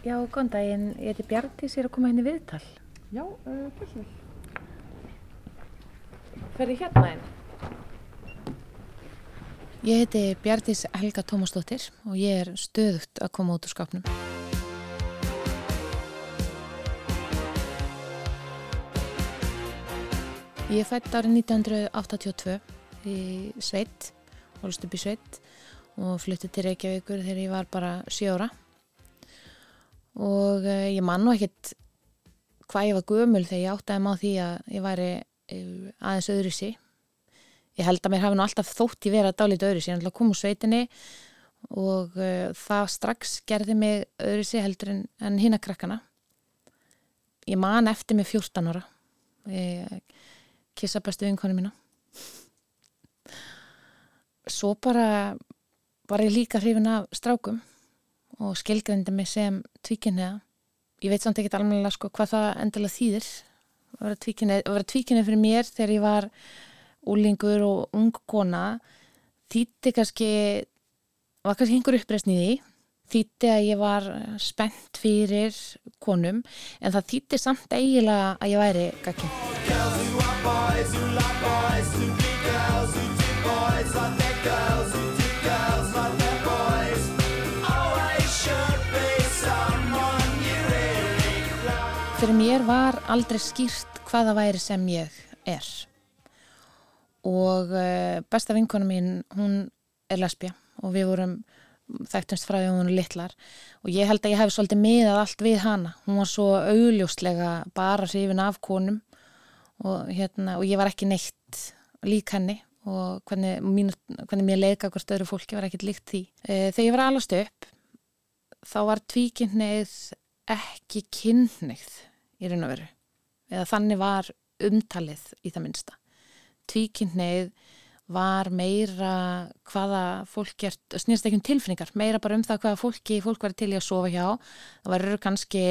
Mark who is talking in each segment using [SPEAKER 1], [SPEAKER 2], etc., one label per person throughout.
[SPEAKER 1] Já, góðan daginn. Ég heiti Bjartís, ég er að koma henni viðtal.
[SPEAKER 2] Já, uh, þessu vel.
[SPEAKER 1] Hver er hérna einn?
[SPEAKER 3] Ég heiti Bjartís Helga Tómasdóttir og ég er stöðugt að koma út úr skapnum. Ég fætt árið 1982 í Sveit, í Sveit og fluttið til Reykjavíkur þegar ég var bara 7 ára og uh, ég man nú ekkert hvað ég var gömul þegar ég áttaði maður því að ég væri uh, aðeins öðru sí ég held að mér hafi nú alltaf þótt ég verið að dálítið öðru sí, ég kom úr sveitinni og uh, það strax gerði mig öðru sí heldur en, en hinn að krakkana. Ég man eftir mig 14 ára. Ég kissa bestu vinkonu mína. Svo bara var ég líka hrifin af strákum og skilgrendi mig sem tvíkinniða. Ég veit samt ekki alveg sko, hvað það endilega þýðir að vera tvíkinniða fyrir mér þegar ég var úlingur og ung kona þýtti kannski var kannski einhver uppreysn í því þýtti að ég var spennt fyrir konum en það þýtti samt eiginlega að ég væri gaginn Fyrir mér var aldrei skýrt hvaða væri sem ég er. Og uh, besta vinkona mín, hún er lesbija og við vorum þekktumst frá því að hún er litlar. Og ég held að ég hef svolítið miðað allt við hana. Hún var svo augljóslega bara hrifin af konum og, hérna, og ég var ekki neitt lík henni. Og hvernig, mín, hvernig mér leika hvort öðru fólki var ekkert líkt því. Uh, þegar ég var alast upp þá var tvíkynneið ekki kynneið í raun og veru. Eða þannig var umtalið í það minnsta. Tvíkynneið var meira hvaða fólk gert, snýrst ekki um tilfinningar meira bara um það hvaða fólki fólk var til í að sofa hjá. Það var kannski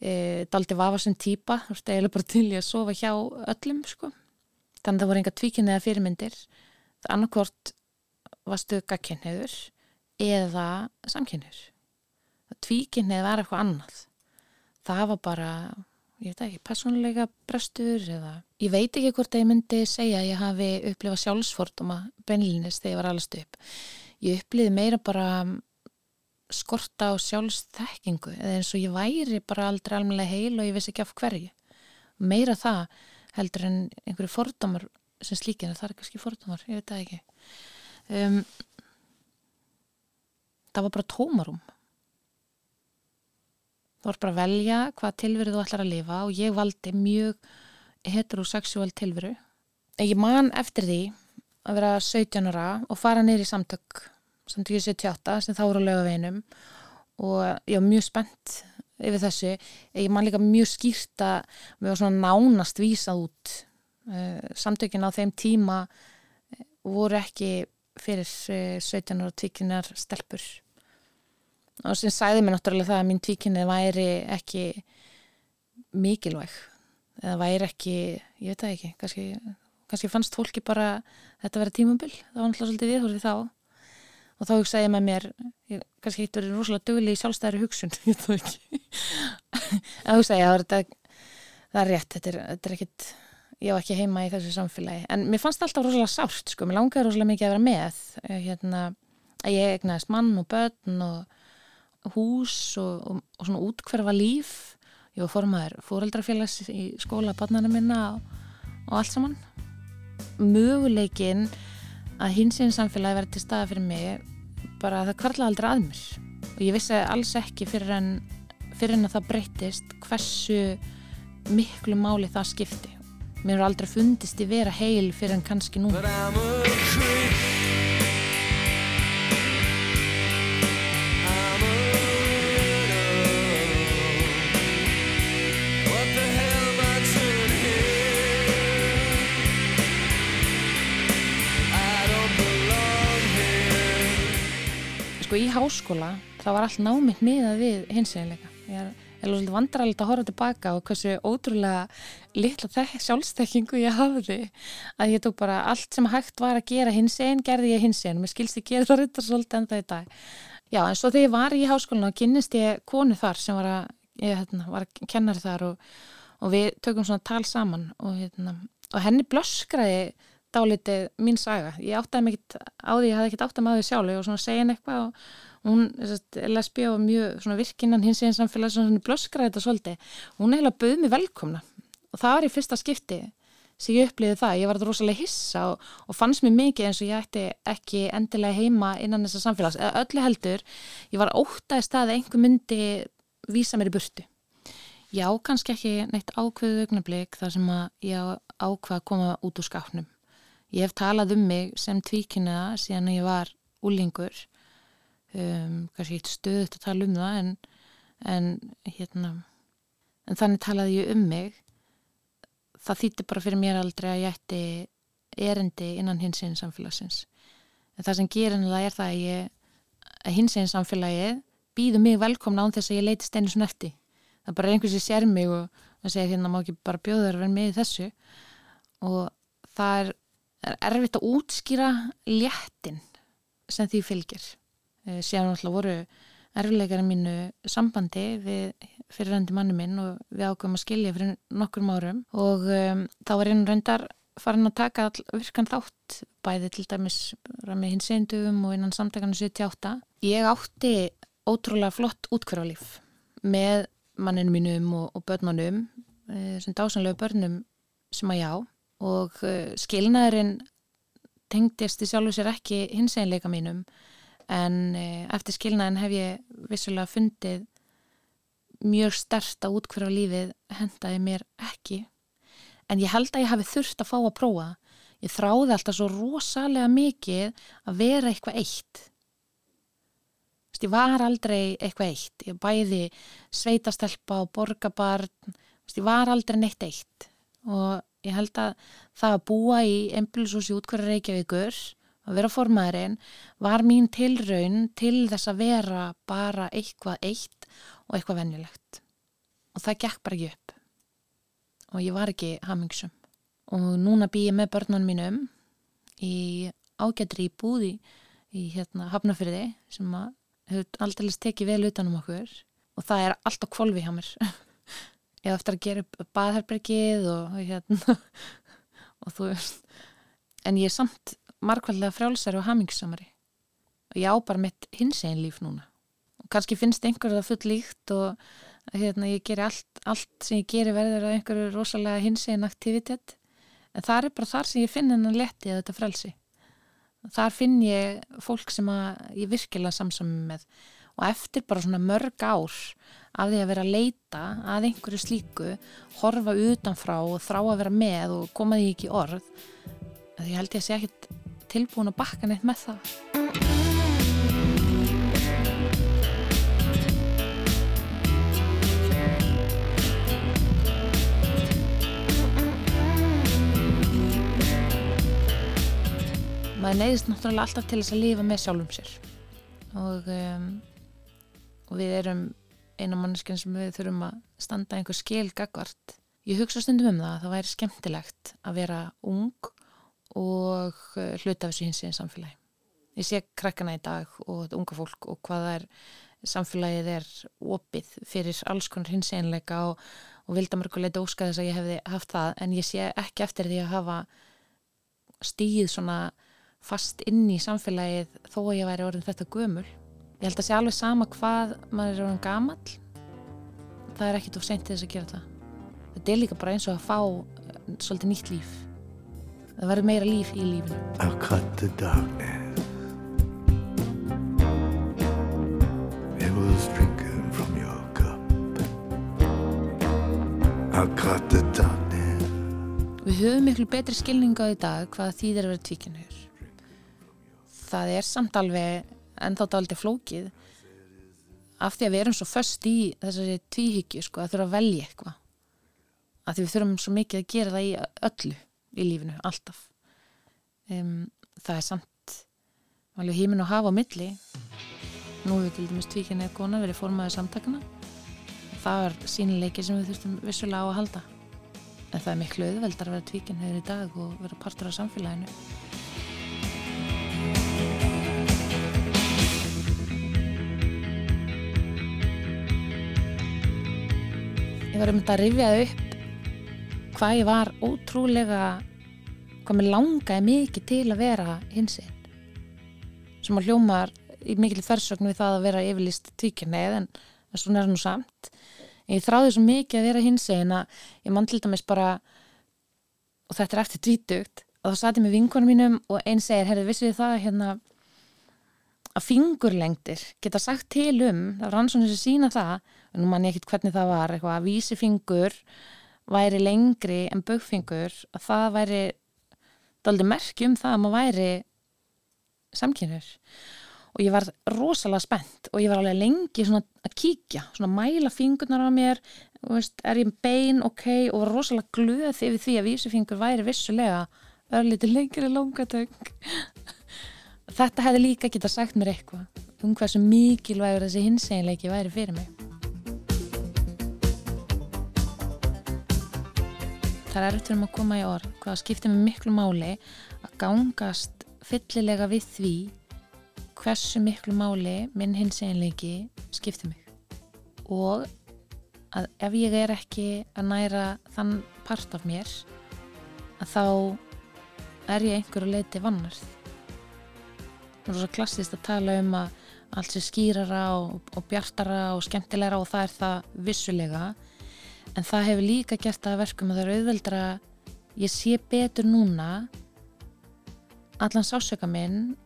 [SPEAKER 3] e, daldi vafa sem týpa þú veist, eiginlega bara til í að sofa hjá öllum sko, þannig að það voru enga tvíkynneið fyrirmyndir, það annarkort var stöka kynneður eða samkynneður tvíkynneið var eitthvað annað það var bara, ég veit ekki, personleika brestur eða ég veit ekki hvort að ég myndi segja að ég hafi upplifað sjálfsforduma benlinist þegar ég var allast upp. Ég uppliði meira bara skorta á sjálfsþekkingu eða eins og ég væri bara aldrei almenlega heil og ég vissi ekki af hverju. Meira það heldur en einhverju fordómar sem slíkina, það er kannski fordómar, ég veit það ekki. Um, það var bara tómarum Þú voru bara að velja hvað tilveru þú ætlar að lifa og ég valdi mjög heterosexual tilveru. Ég man eftir því að vera 17 ára og fara neyri í samtök, samtökju 78 sem þá voru á lögaveinum og ég var mjög spennt yfir þessu. Ég man líka mjög skýrt að við varum svona nánast vísað út. Eh, samtökin á þeim tíma voru ekki fyrir 17 ára tvikinar stelpur og sem sæði mér náttúrulega það að mín tvíkinni væri ekki mikilvæg. Eða væri ekki, ég veit það ekki kannski, kannski fannst fólki bara þetta verið tímumbil, það var náttúrulega svolítið viðhórið þá. Og þá hugsaði ég með mér ég, kannski hitt verið rosalega döguleg í sjálfstæðari hugsun, ég það ekki. Að hugsaði að þetta það er rétt, þetta er, þetta er ekkit ég var ekki heima í þessu samfélagi. En mér fannst alltaf rosalega sárt, sko, mér langaði rosalega mikið að vera með hérna, að ég egnaðist mann og börn og hús og, og, og svona útkverfa líf. Ég var formaður fóreldrafélags í skóla barnana minna og, og allt saman. Möguleikin að hins einn samfélagi verði til staða fyrir mig bara það kvarla aldrei að mér. Og ég vissi alls ekki fyrir en, fyrir en að það breytist hversu miklu máli það skipti. Mér er aldrei fundist í vera heil fyrir en kannski nú í háskóla þá var allt námið miðað við hinsegilega. Ég er alveg vandrarlegt að horfa tilbaka og hversu ótrúlega litla sjálfstekkingu ég hafði að ég tók bara allt sem hægt var að gera hinsegin, gerði ég hinsegin. Mér skilst ég gera það reyndar svolítið en það í dag. Já, en svo þegar ég var í háskólinu og kynnist ég konu þar sem var að, ég hérna, var að kennari þar og, og við tökum svona tal saman og, hérna, og henni blöskraði dálítið mín saga. Ég áttaði mig ekkert á því, ég hafði ekkert áttaði mig á því sjálf og svona henni eitthvað og hún er lesbí og mjög svona virkinnan hins í einn samfélag svona blöskraði þetta svolítið. Hún er heila bauð mér velkomna og það var í fyrsta skipti sem ég upplýði það. Ég var rosalega hissa og, og fannst mér mikið eins og ég ætti ekki endilega heima innan þessa samfélags. Eða öllu heldur, ég var ótaði stað að einhver myndi vísa mér í burtu. Já, kannski ekki neitt ákveðu augnablík þar sem að ég ákvað að koma út úr skápnum. Ég hef talað um mig sem tvíkynnaða síðan ég var úlingur, um, kannski eitt stöðut að tala um það en, en, hérna, en þannig talaði ég um mig. Það þýtti bara fyrir mér aldrei að ég ætti erendi innan hins einn samfélagsins. En það sem gerir hennilega er það að, ég, að hins einn samfélagið býður mig velkomna án þess að ég leitist einu snerti. Það er bara einhvers sem sér mig og það segir hérna má ekki bara að vera með þessu og það er það er erfitt að útskýra léttin sem því fylgir. E, síðan alltaf voru erfilegar í mínu sambandi við fyrirrendi manni minn og við ákveðum að skilja fyrir nokkur árum. Og um, þá var einu reyndar farin að taka all virkan þátt bæði til dæmis með hins eindugum og innan samtakana 78 ég átti ótrúlega flott útkverfalíf með manninu mínum og, og börnunum e, sem dásanlega börnum sem að já og uh, skilnaðurinn tengdist í sjálfu sér ekki hins einleika mínum. En uh, eftir skilnaðin hef ég vissulega fundið mjög stert að útkverfa lífið hendaði mér ekki. En ég held að ég hafi þurft að fá að prófa. Ég þráði alltaf svo rosalega mikið að vera eitthvað eitt. Ég var aldrei eitthvað eitt. Ég bæði sveitastelpa og borgabarn ég var aldrei neitt eitt. Og ég held að það að búa í emblusúsi útkværa Reykjavíkur að vera formaðurinn var mín tilraun til þess að vera bara eitthvað eitt og eitthvað vennilegt og það gekk bara ekki upp. Og ég var ekki hamingsum og núna bý ég með börnunum mínum í ágættri í búði í hérna hafnafyrði sem að hefur aldrei tekið vel utanum okkur. Og það er alltaf kvolvi hjá mér ég eftir að gera upp baðherbergið og hérna. Og þú veist en ég er samt markvæðilega frjálsari og hamingsamari og ég á bara mitt hins einn líf núna. Og kannski finnst einhverju það full líkt og hérna ég geri allt, allt sem ég geri verður að einhverju rosalega hins einn aktivitet. En það er bara þar sem ég finn hennan letti að þetta frelsi. Þar finn ég fólk sem ég virkilega samsami með. Og eftir bara svona mörg ár af því að vera að leita að einhverju slíku, horfa utanfrá og þrá að vera með og koma því ekki orð því held ég að sé ekkit tilbúin að bakka neitt með það. Maður neyðist náttúrulega alltaf til þess að lifa með sjálfum sér. Og um, og við erum eina manneskinn sem við þurfum að standa einhver skilgagvart. Ég hugsa stundum um það að það væri skemmtilegt að vera ung og eh, hluta af þessu hins í samfélagi. Ég sé krakkana í dag og þetta unga fólk og hvaða er samfélagið er opið fyrir alls konar hins einleika og, og vilda mörguleita óska þess að ég hefði haft það en ég sé ekki eftir því að hafa stíð svona fast inn í samfélagið þó að ég væri orðin þetta gömul Ég held að sé alveg sama hvað maður er gamall. Það er ekkit of sent til þess að gera það. Þetta er líka bara eins og að fá eh, svolítið nýtt líf. Það verður meira líf í lífinu. I'll cut the darkness. It was drinking from your cup. I'll cut the darkness. Við höfum miklu betri skilninga í dag hvað þýðir að vera tvíkjanur það er samt alveg en þá daldi flókið. Af því að við erum svo först í þessari tvíhyggju sko að þurfa að velja eitthvað. Að því við þurfum svo mikið að gera það í öllu í lífinu, alltaf. Um, það er samt alveg hímin og hafa á milli. Nú við til dæmis tvíkinn eða kona verið formaðið samtakana það var sínileiki sem við þurftum vissulega á að halda. En það er miklu auðveldar að vera tvíkinn hefur í dag og vera partur af samfélaginu var um þetta að rifja upp hvað ég var ótrúlega hvað mér langaði mikið til að vera hinsinn sem að hljómar í mikil þversögnu við það að vera yfirlist tvíkjarneið en svona er nú samt. En ég þráði svo mikið að vera hinsinn að ég mann til dæmis bara og þetta er eftir dvítugt og þá satt ég með vinkunum mínum og einn segir, herri, vissið það hérna að fingurlengdir geta sagt til um, það var rannsóknir sem sína það, en nú mann ég ekkit hvernig það var eitthvað að vísi fingur væri lengri en bögfingur að það væri daldi merki um það að maður væri samkynur og ég var rosalega spennt og ég var alveg lengi að kíkja svona að mæla fingurnar á mér veist, er ég bein, ok og var rosalega glöð yfir því að vísifingur væri vissulega örlítið lengri longatöng þetta hefði líka geta sagt mér eitthvað um hversu mikilvægur þessi hinseginleiki væri fyrir mig Það er eftir um að koma í orð hvað skiptir mig miklu máli að gangast fyllilega við því hversu miklu máli minn hinseginleiki skiptir mig. Og að ef ég er ekki að næra þann part af mér að þá er ég einhverju leiti vannarð er svo klassist að tala um að allt sé skýrara og, og bjartara og skemmtilegra og það er það vissulega en það hefur líka gert að verkum að það er auðveldra ég sé betur núna allan sásöka minn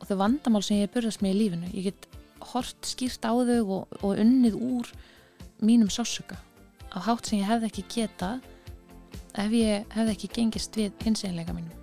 [SPEAKER 3] og þau vandamál sem ég er burðast með í lífinu. Ég get hort skýrt á þau og, og unnið úr mínum sásöka á hátt sem ég hefði ekki geta ef ég hefði ekki gengist við hinseginleika mínum